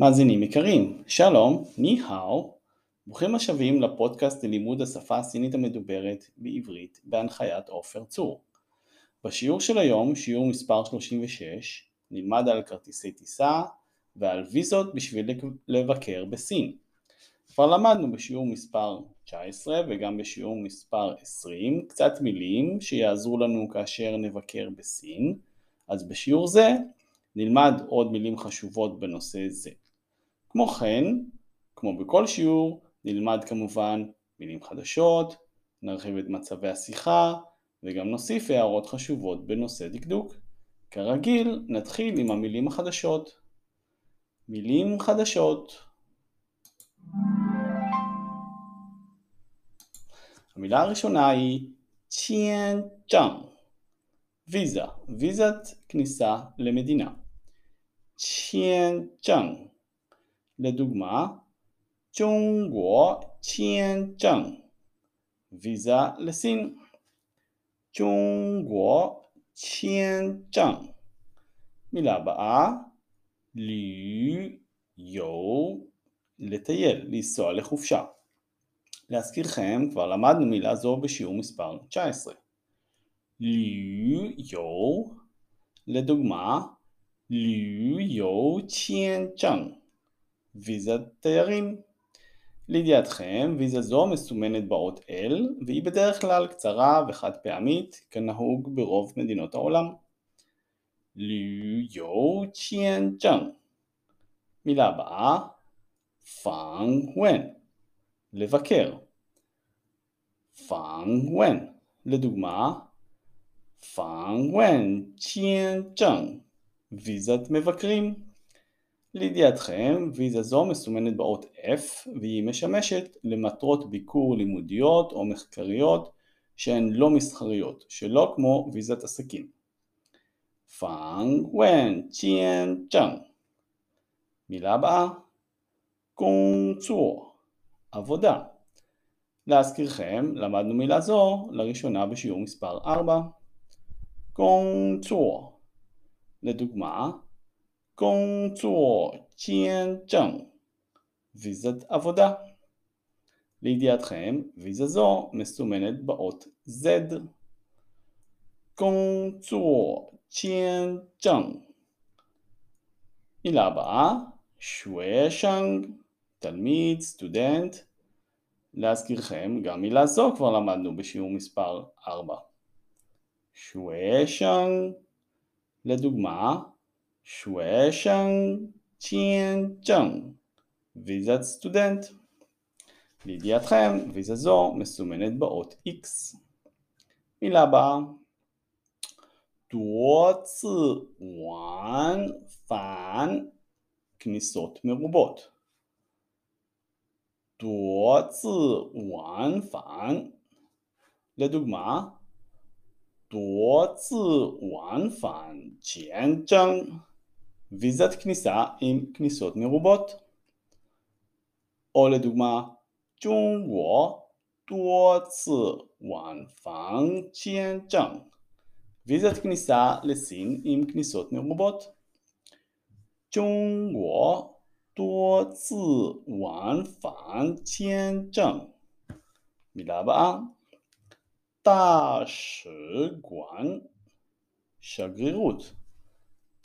מאזינים יקרים, שלום, ני-האו, ברוכים השבים לפודקאסט ללימוד השפה הסינית המדוברת בעברית בהנחיית עופר צור. בשיעור של היום, שיעור מספר 36, נלמד על כרטיסי טיסה ועל ויזות בשביל לבקר בסין. כבר למדנו בשיעור מספר 19 וגם בשיעור מספר 20 קצת מילים שיעזרו לנו כאשר נבקר בסין, אז בשיעור זה נלמד עוד מילים חשובות בנושא זה. כמו כן, כמו בכל שיעור, נלמד כמובן מילים חדשות, נרחיב את מצבי השיחה וגם נוסיף הערות חשובות בנושא דקדוק. כרגיל, נתחיל עם המילים החדשות. מילים חדשות המילה הראשונה היא 签证 ויזה, ויזת כניסה למדינה. 签证 לדוגמה, 中国签证 ויזה לסין. 中国签证 מילה הבאה 旅游 לטייל, לנסוע לחופשה. להזכירכם, כבר למדנו מילה זו בשיעור מספר 19. לי יו, לדוגמה, לי יו צ'יין צ'אנג, ויזת תיירים. לידיעתכם, ויזה זו מסומנת באות L, והיא בדרך כלל קצרה וחד פעמית, כנהוג ברוב מדינות העולם. לי יו צ'יין צ'אנג מילה הבאה, 访问, לבקר. 访问, לדוגמה, 访问签证, ויזת מבקרים. לידיעתכם, ויזה זו מסומנת באות F והיא משמשת למטרות ביקור לימודיות או מחקריות שהן לא מסחריות, שלא כמו ויזת עסקים. 访问签证 מילה הבאה 工作 עבודה להזכירכם, למדנו מילה זו לראשונה בשיעור מספר 4. 工作 לדוגמה, 工作签证 ויזת עבודה לידיעתכם, ויזה זו מסומנת באות Z. קונצור צ'יין צ'אנג מילה הבאה שווי שאנג, תלמיד, סטודנט. להזכירכם, גם מילה זו כבר למדנו בשיעור מספר 4. שווי שאנג, לדוגמה, שווי שאנג צ'יין צ'אנג, ויזת סטודנט. לידיעתכם, ויזה זו מסומנת באות X. מילה הבאה 多次往返 כניסות מרובות. 多次往返 לדוגמה 多次往返签证 ויזת כניסה עם כניסות מרובות. או לדוגמה 中国多次往返签证 ויזת כניסה לסין עם כניסות מרובות. 中国多次往返签证 מילה הבאה大使馆 שגרירות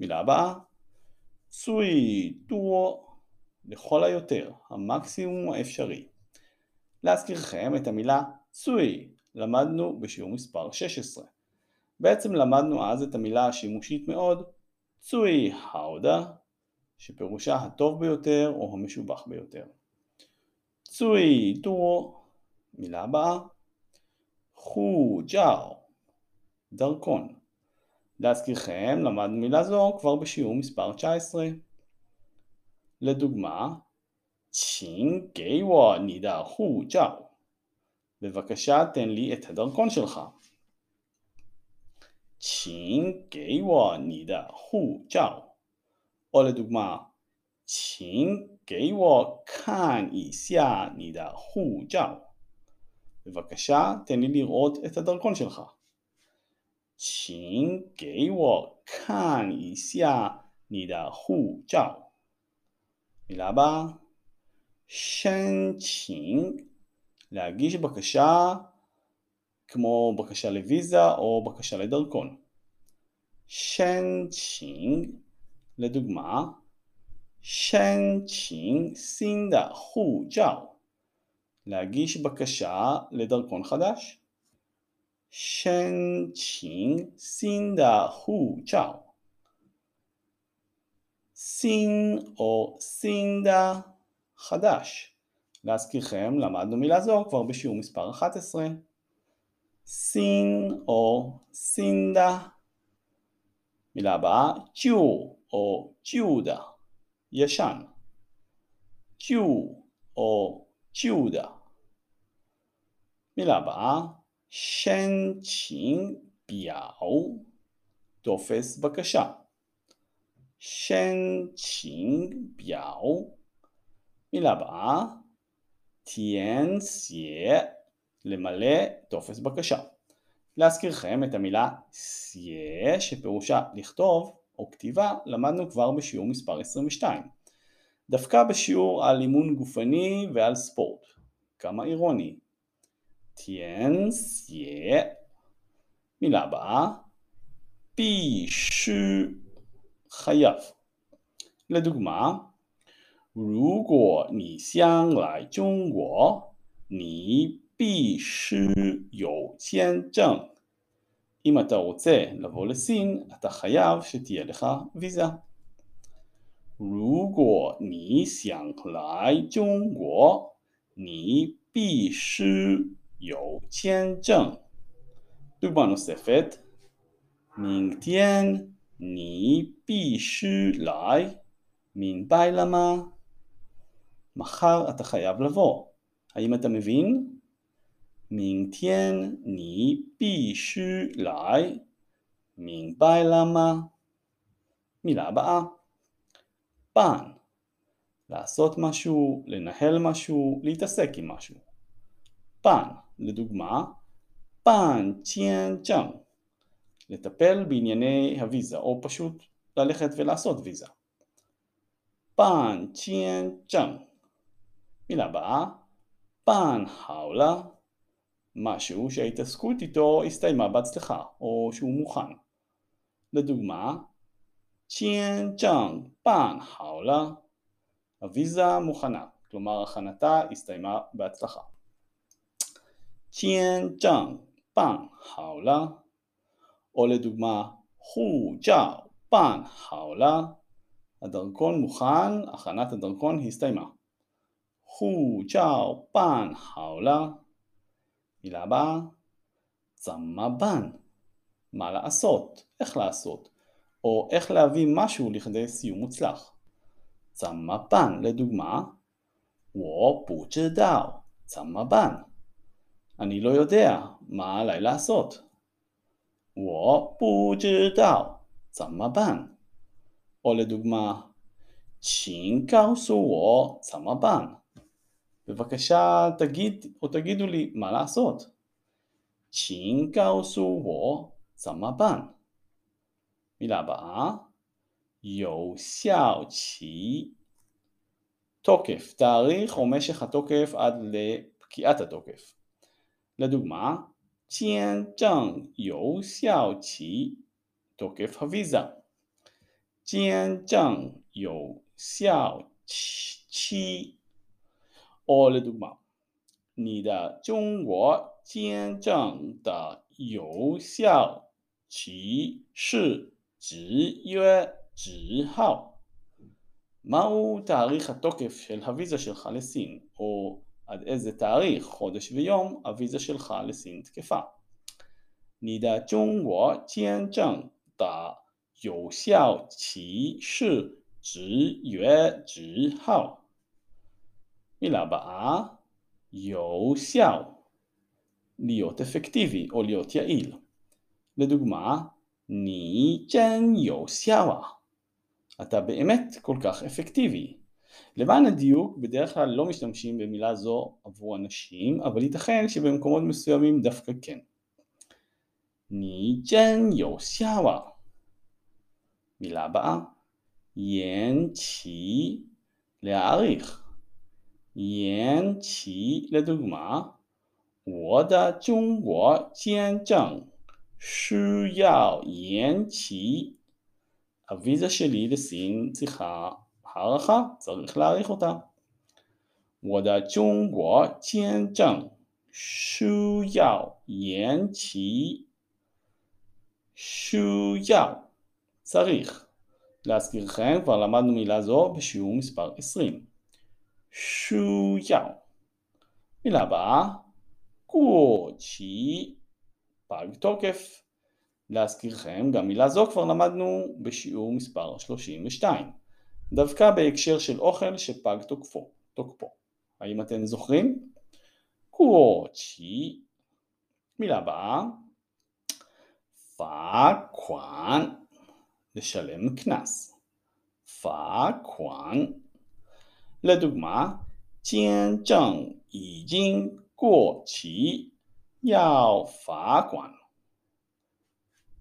מילה הבאה 最多 לכל היותר, המקסימום האפשרי. להזכירכם את המילה צוי למדנו בשיעור מספר 16. בעצם למדנו אז את המילה השימושית מאוד צוי האודה, שפירושה הטוב ביותר או המשובח ביותר. צוי דו, מילה הבאה, חו ג'או, דרכון. להזכירכם, למדנו מילה זו כבר בשיעור מספר 19. לדוגמה, 请给我你的护照. בבקשה תן לי את הדרכון שלך. 请给我你的护照. או לדוגמה, 请给我看一下你的护照. בבקשה תן לי לראות את הדרכון שלך. 请给我看一下你的护照. מילה הבאה, 申请, להגיש בקשה כמו בקשה לוויזה או בקשה לדרכון. 申请, לדוגמה, 申请新的护照, להגיש בקשה לדרכון חדש. 申请新的护照. סין או סינדה חדש. להזכירכם, למדנו מילה זו כבר בשיעור מספר 11. סין או סינדה. מילה הבאה, ג'ו או ג'ודה, ישן. ג'ו או ג'ודה. מילה הבאה, 申请表, טופס בקשה. 申请表. מילה הבאה, 填写, למלא טופס בקשה. להזכירכם את המילה סיה שפירושה לכתוב או כתיבה למדנו כבר בשיעור מספר 22. דווקא בשיעור על אימון גופני ועל ספורט. כמה אירוני. 填写 מילה הבאה 必须 חייב. לדוגמה, 如果你想来中国，你必须有签证. אם אתה רוצה לבוא לסין, אתה חייב שתהיה לך ויזה. 如果你想来中国，你必须 有签证. דוגמה נוספת, 明天你必须来, 明白了吗? מחר אתה חייב לבוא. האם אתה מבין? 明天你必须来, 明白了吗? מילה הבאה, פן, לעשות משהו, לנהל משהו, להתעסק עם משהו. פן, לדוגמה, צ'אנג, לטפל בענייני הוויזה, או פשוט ללכת ולעשות ויזה. צ'אנג. מילה הבאה, פן האולה, משהו שההתעסקות איתו הסתיימה בהצלחה, או שהוא מוכן. לדוגמה, ציין צ'אנג פן האולה, הוויזה מוכנה, כלומר הכנתה הסתיימה בהצלחה. 签证办好了, או לדוגמה, 护照办好了, הדרכון מוכן, הכנת הדרכון הסתיימה. 护照办好了. מילה הבאה, 怎么办? מה לעשות? איך לעשות? או איך להביא משהו לכדי סיום מוצלח. 怎么办? לדוגמה, 我不知道怎么办? אני לא יודע מה עליי לעשות. 我不知道怎么办. או לדוגמה, 请告诉我怎么办. בבקשה תגיד או תגידו לי מה לעשות. 请告诉我怎么办. מילה הבאה, 有效期. תוקף, תאריך או משך התוקף עד לפקיעת התוקף. לדוגמה, 签证有效期 תוקף הוויזה. 签证有效期 או לדוגמה, 你的中国签证的有效期是几月几号? מהו תאריך התוקף של הוויזה שלך לסין, או עד איזה תאריך, חודש ויום, הוויזה שלך לסין תקפה. 你的中国签证的有效期是 直约直号. מילה הבאה, יאוסיהו, להיות אפקטיבי או להיות יעיל. לדוגמה, ני ג'ן יאוסיאווה, אתה באמת כל כך אפקטיבי. למען הדיוק, בדרך כלל לא משתמשים במילה זו עבור אנשים, אבל ייתכן שבמקומות מסוימים דווקא כן. ני ג'ן יאוסיאווה. מילה הבאה, ין צ'י להעריך. ין צ'י לדוגמה, 我的中国签证需要延期。הוויזה שלי לסין צריכה הערכה, צריך להעריך אותה. 我的中国签证需要延期。需要צריך. להזכירכם, כבר למדנו מילה זו בשיעור מספר 20. 需要 מילה הבאה, 过期 פג תוקף. להזכירכם, גם מילה זו כבר למדנו בשיעור מספר 32. דווקא בהקשר של אוכל שפג תוקפו. תוקפו. האם אתם זוכרים? קוואצ'י. מילה הבאה. 罚款. לשלם קנס. 罚款. לדוגמה, 签证已经过期. 要罚款.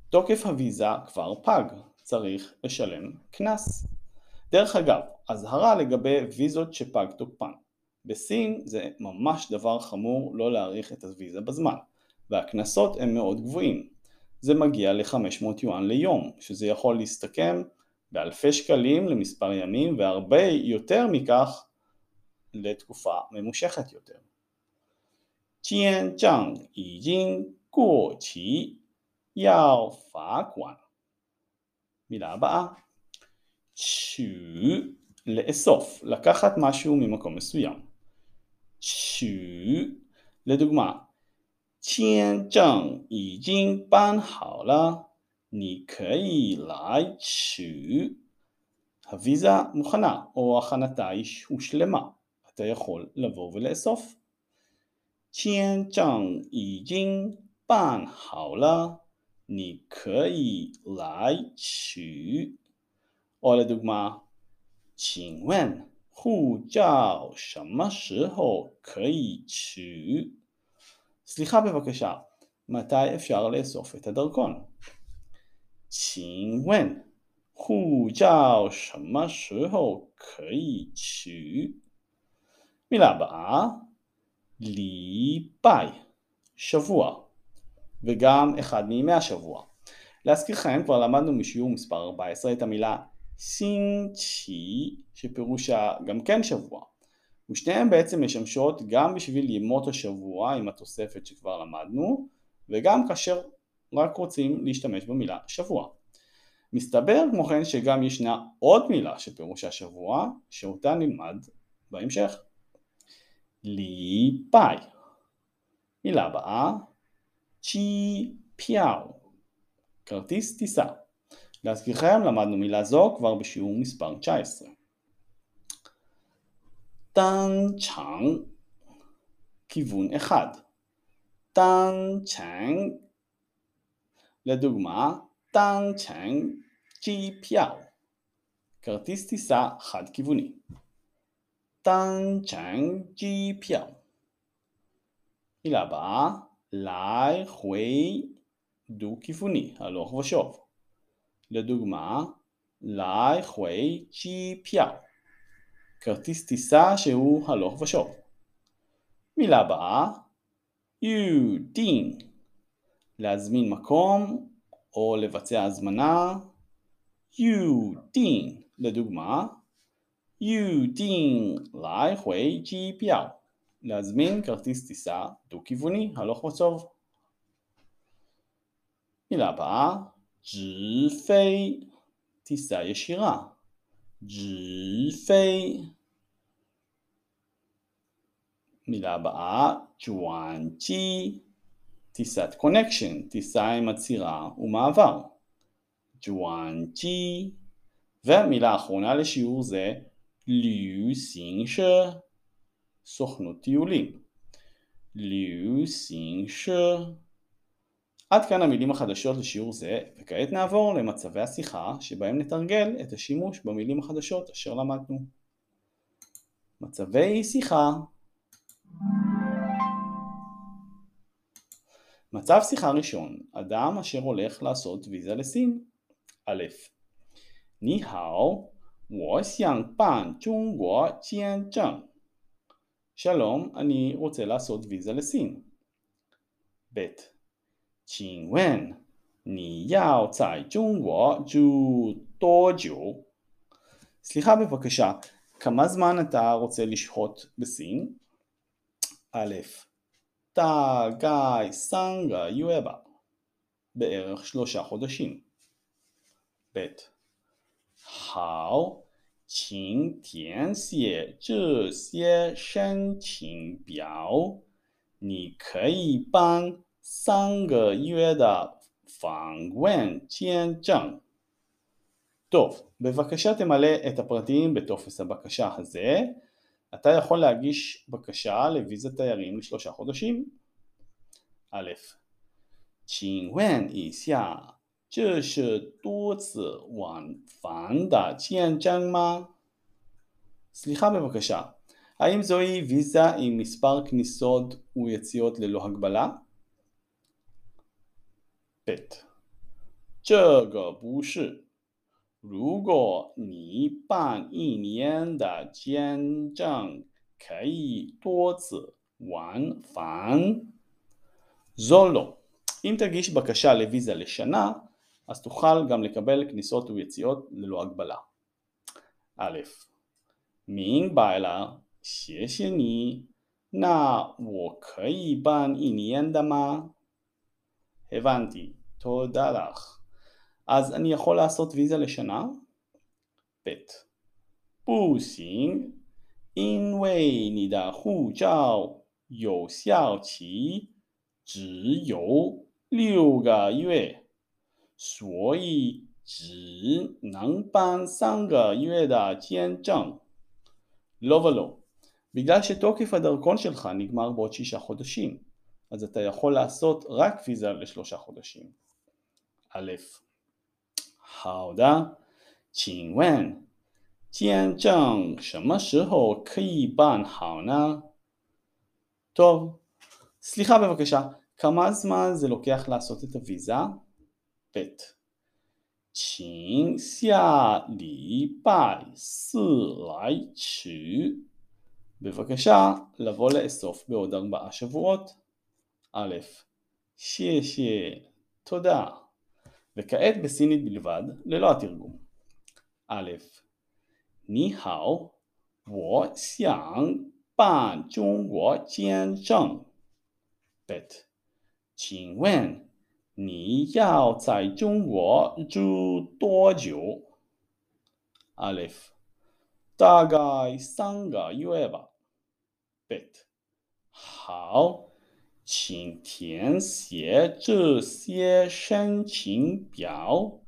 תוקף הוויזה כבר פג, צריך לשלם קנס. דרך אגב, אזהרה לגבי ויזות שפג תוקפן. בסין זה ממש דבר חמור לא להאריך את הוויזה בזמן, והקנסות הם מאוד גבוהים. זה מגיע ל-500 יואן ליום, שזה יכול להסתכם באלפי שקלים למספר ימים והרבה יותר מכך לתקופה ממושכת יותר. 签证已经过期要罚款 מילה הבאה 取 לאסוף, לקחת משהו ממקום מסוים. 取 לדוגמה, 签证已经办好了，你可以来取. הוויזה מוכנה, או הכנתה הושלמה. אתה יכול לבוא ולאסוף. 签证已经办好了，你可以来取。 או לדוגמה, 请问护照什么时候可以取? סליחה בבקשה, מתי אפשר לאסוף את הדרכון? 请问护照什么时候可以取? מילה הבאה ליבאי, שבוע, וגם אחד מימי השבוע. להזכירכם, כבר למדנו משיעור מספר 14 את המילה סינצ'י, שפירושה גם כן שבוע, ושתיהן בעצם משמשות גם בשביל ימות השבוע עם התוספת שכבר למדנו, וגם כאשר רק רוצים להשתמש במילה שבוע. מסתבר כמו כן שגם ישנה עוד מילה שפירושה שבוע, שאותה נלמד בהמשך. ליפאי. מילה הבאה, 机票, כרטיס טיסה. להזכירכם, למדנו מילה זו כבר בשיעור מספר 19. 单程, כיוון אחד. 单程, לדוגמה, 单程机票, כרטיס טיסה חד-כיווני. טאן צ'אנג צ'י פיאו. מילה הבאה, לי חווי דו-כיווני, הלוך ושוב. לדוגמה, לאי חווי צ'י פיאו, כרטיס טיסה שהוא הלוך ושוב. מילה הבאה, יו דין, להזמין מקום או לבצע הזמנה, יו דין, לדוגמה, 预订来回机票, להזמין כרטיס טיסה דו-כיווני, הלוך ושוב. מילה הבאה, 直飞, טיסה ישירה. 直飞. מילה הבאה, 转机, טיסת קונקשן, טיסה עם עצירה ומעבר. ג'ואנצ'י. והמילה האחרונה לשיעור זה ליו סינגשה, סוכנות טיולים. ליו סינגשה. עד כאן המילים החדשות לשיעור זה, וכעת נעבור למצבי השיחה שבהם נתרגל את השימוש במילים החדשות אשר למדנו. מצבי שיחה מצב שיחה ראשון, אדם אשר הולך לעשות ויזה לסין. א', 你好, 我想办中国签证. שלום, אני רוצה לעשות ויזה לסין. ב', 请问你要在中国住多久? סליחה בבקשה, כמה זמן אתה רוצה לשהות בסין? א', 大概三个月吧, בערך שלושה חודשים. ב. 好，请填写这些申请表。你可以办 三个月的访问签证. טוב, בבקשה תמלא את הפרטים בטופס הבקשה הזה. אתה יכול להגיש בקשה לוויזת תיירים לשלושה חודשים. א', 请问一下这是多次往返的签证吗? סליחה בבקשה, האם זוהי ויזה עם מספר כניסות ויציאות ללא הגבלה? ב. 这个不是。如果你办一年的签证，可以多次往返。זו לא. אם תגיש בקשה לוויזה לשנה, אז תוכל גם לקבל כניסות ויציאות ללא הגבלה. א', 明白了，谢谢你。那我可以办一年的吗? הבנתי, תודה לך. אז אני יכול לעשות ויזה לשנה? ב. 不行，因为你的护照有效期只有六个月。所以只能办三个月的签证. לא ולא. בגלל שתוקף הדרכון שלך נגמר בעוד שישה חודשים, אז אתה יכול לעשות רק ויזה לשלושה חודשים. א', 好的，请问签证什么时候可以办好呢? טוב, סליחה בבקשה, כמה זמן זה לוקח לעשות את הוויזה? 贝特，请下礼拜四来取。בבקשה לבוא לאסוף בעוד ארבעה שבועות. א', 谢谢, תודה. וכעת בסינית בלבד, ללא התרגום. א', 你好，我想办中国签证。ב. 请问你要在中国住多久？Alef，大概三个月吧。Bet，好， 请填写这些申请表。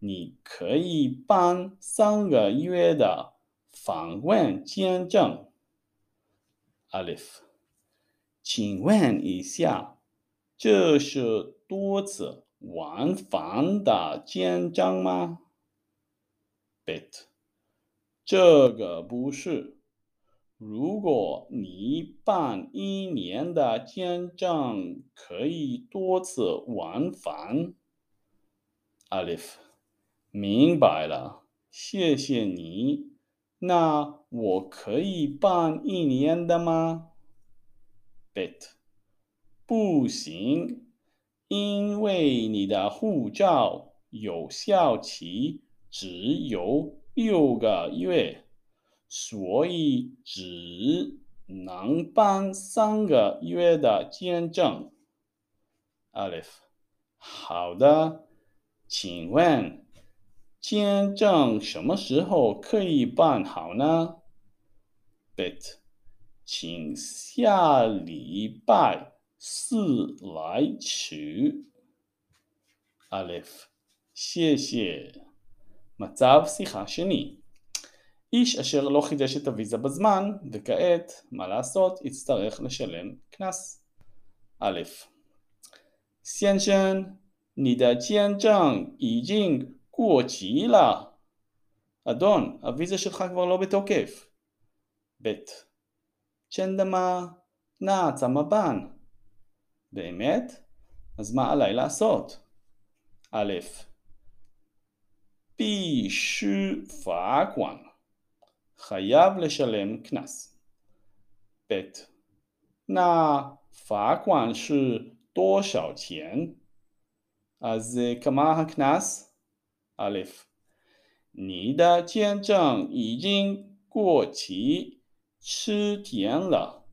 你可以办三个月的访问签证。Alef，请问一下，这是？多次往返的签证吗？Bet，这个不是。如果你办一年的签证，可以多次往返。Alif，明白了，谢谢你。那我可以办一年的吗？Bet，不行。因为你的护照有效期只有六个月，所以只能办三个月的签证。Alif，好的，请问签证什么时候可以办好呢？Bet，请下礼拜。四来取。Alef，谢谢。 מצב שיחה שני איש אשר לא חידש את הוויזה בזמן, וכעת, מה לעשות, יצטרך לשלם קנס. א. 先生，你的签证已经过期了。אדון, הוויזה שלך כבר לא בתוקף. ב. 真的吗？那怎么办？באמת? אז מה עליי לעשות? א. 必须罚款 חייב לשלם קנס. ב. 那罚款是多少钱? אז כמה הקנס? א. 你的签证已经过期七天了，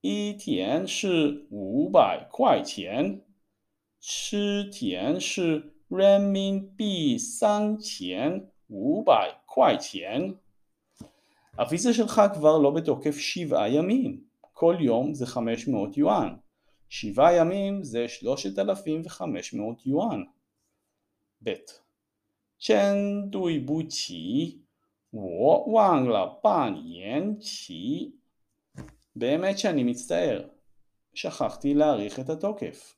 一天是五百块钱，七天是人民币三千五百块钱。 הוויזה שלך כבר לא בתוקף שבעה ימים, כל יום זה 500 יואן, שבעה ימים זה 3,500 יואן. ב. 真对不起，我忘了办延期. באמת שאני מצטער, שכחתי להאריך את התוקף.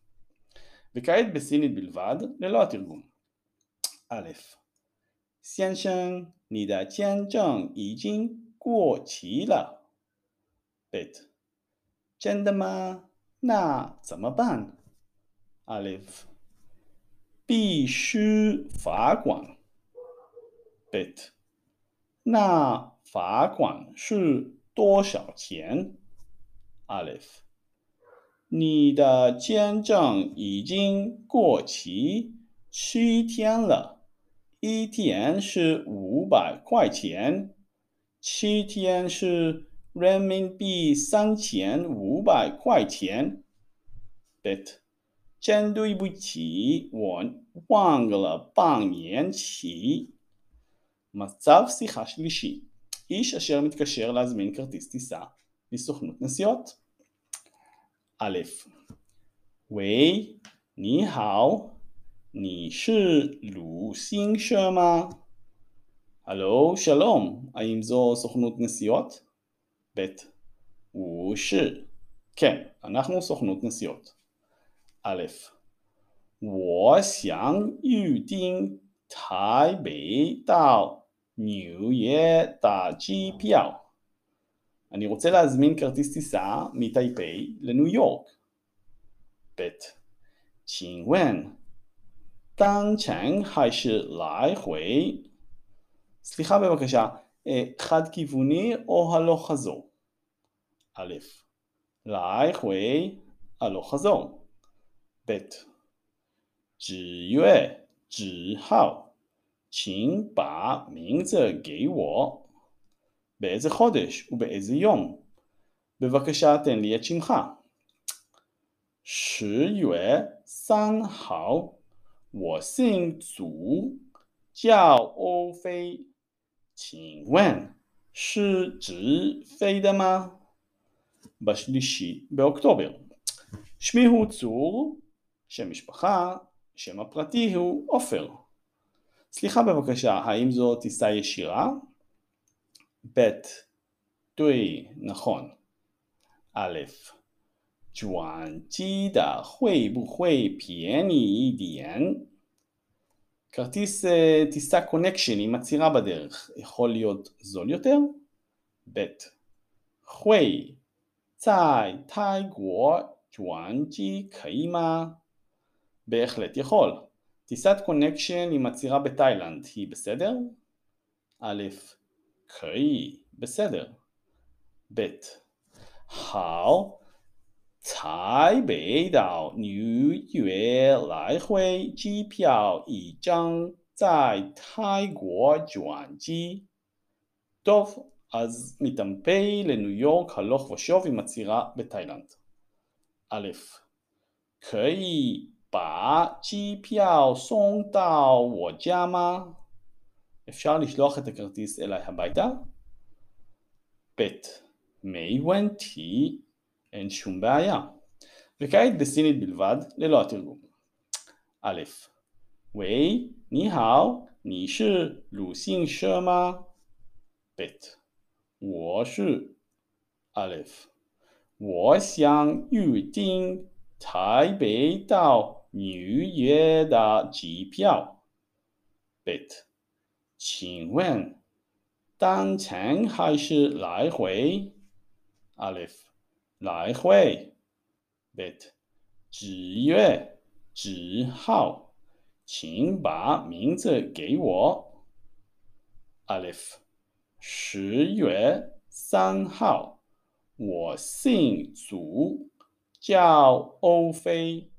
וכעת בסינית בלבד, ללא התרגום. א. 先生，你的签证已经 过期了。Bit，真的吗？那怎么办？Olive，必须罚款。Bit，那罚款是多少钱？Olive。你的签证已经过期七天了，一天是五百块钱。七天是人民币三千五百块钱。ב. 真对不起，我忘了办延期。מצב שיחה שלישי איש אשר מתקשר להזמין כרטיס טיסה מסוכנות נסיעות. א. 喂，你好，你是鲁星社吗 ？הלו, שלום, האם זו סוכנות נסיעות? ב. 我是 כן, אנחנו סוכנות נסיעות. א. 我想预定台北到纽约的机票. אני רוצה להזמין כרטיס טיסה מטייפיי לניו יורק. ב. 请问单程还是来回? סליחה בבקשה, חד כיווני או הלוך חזור? א. 来回 הלוך חזור. ב. 几月几号请把名字给我. באיזה חודש ובאיזה יום? בבקשה תן לי את שמך. 十月三号，我姓祖，叫欧飞， 请问是直飞的吗？בשלישי באוקטובר. שמי הוא צור, שם משפחה, שם הפרטי הוא עופר. סליחה בבקשה, האם זו טיסה ישירה? ב. 对, נכון. א. 转机的会不会便宜一点? כרטיס אה, טיסה קונקשן עם עצירה בדרך יכול להיות זול יותר? ב. 会, 在泰国转机, 可以吗 בהחלט יכול. טיסת קונקשן עם עצירה בתאילנד היא בסדר? א', 可以, בסדר. ב', האו 台北到纽约来回机票一张在泰国转机. טוב, אז מטמפי לניו יורק הלוך ושוב עם עצירה בתאילנד. א. 可以把机票送到我家吗? אפשר לשלוח את הכרטיס אליי הביתה? ב. 没问题 אין שום בעיה. וכעת בסינית בלבד, ללא התרגום. א. ווי, ני האו, 你是鲁姓社吗？Bet，我是 Aleph，我想预订台北到纽约的机票。Bet，请问单程还是来回？Aleph， 来回。Bet，几月几号？请把名字给我。Alif，十月三号，我姓祖，叫欧飞，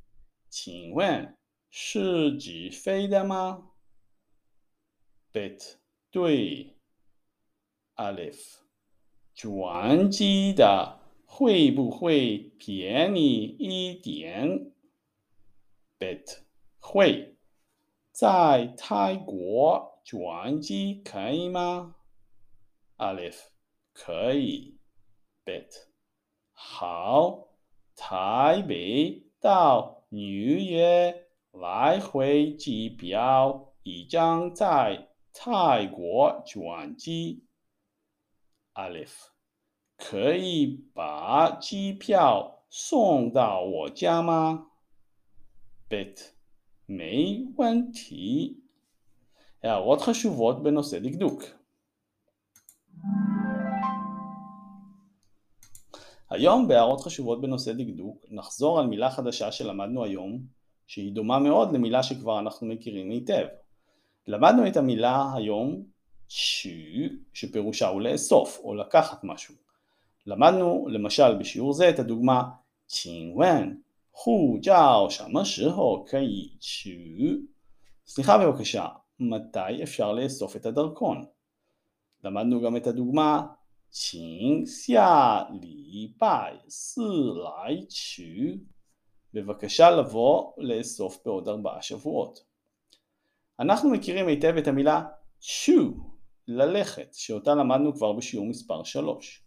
请问是直飞的吗？Bet，对。Alif，转机的会不会便宜一点？Bet，会。在泰国转机可以吗？Alif 可以，Bet 好，台北到纽约来回机票已将在泰国转机。Alif 可以把机票送到我家吗？Bet מי ונטי. הערות חשובות בנושא דקדוק. היום בהערות חשובות בנושא דקדוק נחזור על מילה חדשה שלמדנו היום שהיא דומה מאוד למילה שכבר אנחנו מכירים היטב. למדנו את המילה היום צ'ו שפירושה הוא לאסוף או לקחת משהו. למדנו למשל בשיעור זה את הדוגמה צ'ינגוון 护照什么时候可以取? סליחה בבקשה, מתי אפשר לאסוף את הדרכון? למדנו גם את הדוגמה 请下礼拜四来取 בבקשה לבוא לאסוף בעוד ארבעה שבועות. אנחנו מכירים היטב את המילה צ'ו, ללכת, שאותה למדנו כבר בשיעור מספר 3.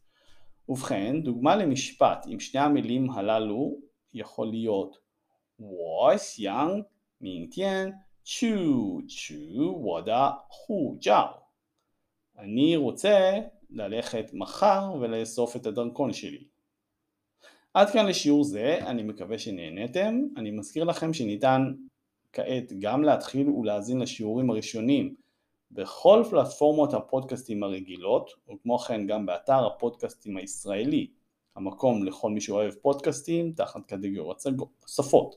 ובכן, דוגמה למשפט עם שני המילים הללו יכול להיות 我想明天去取我的护照. אני רוצה ללכת מחר ולאסוף את הדרכון שלי. עד כאן לשיעור זה, אני מקווה שנהניתם. אני מזכיר לכם שניתן כעת גם להתחיל ולהאזין לשיעורים הראשונים בכל פלטפורמות הפודקאסטים הרגילות, וכמו כן גם באתר הפודקאסטים הישראלי המקום לכל מי שאוהב פודקאסטים תחת קטגוריות שפות.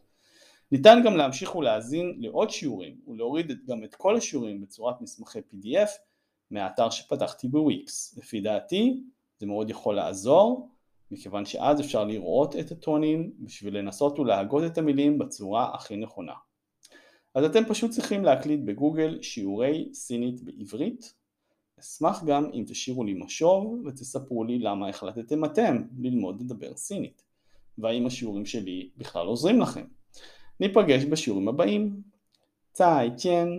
ניתן גם להמשיך ולהאזין לעוד שיעורים ולהוריד גם את כל השיעורים בצורת מסמכי PDF מהאתר שפתחתי בוויקס. לפי דעתי זה מאוד יכול לעזור מכיוון שאז אפשר לראות את הטונים בשביל לנסות ולהגות את המילים בצורה הכי נכונה. אז אתם פשוט צריכים להקליט בגוגל שיעורי סינית בעברית אשמח גם אם תשאירו לי משוב ותספרו לי למה החלטתם אתם ללמוד לדבר סינית, והאם השיעורים שלי בכלל עוזרים לכם. ניפגש בשיעורים הבאים. צאי צ'ן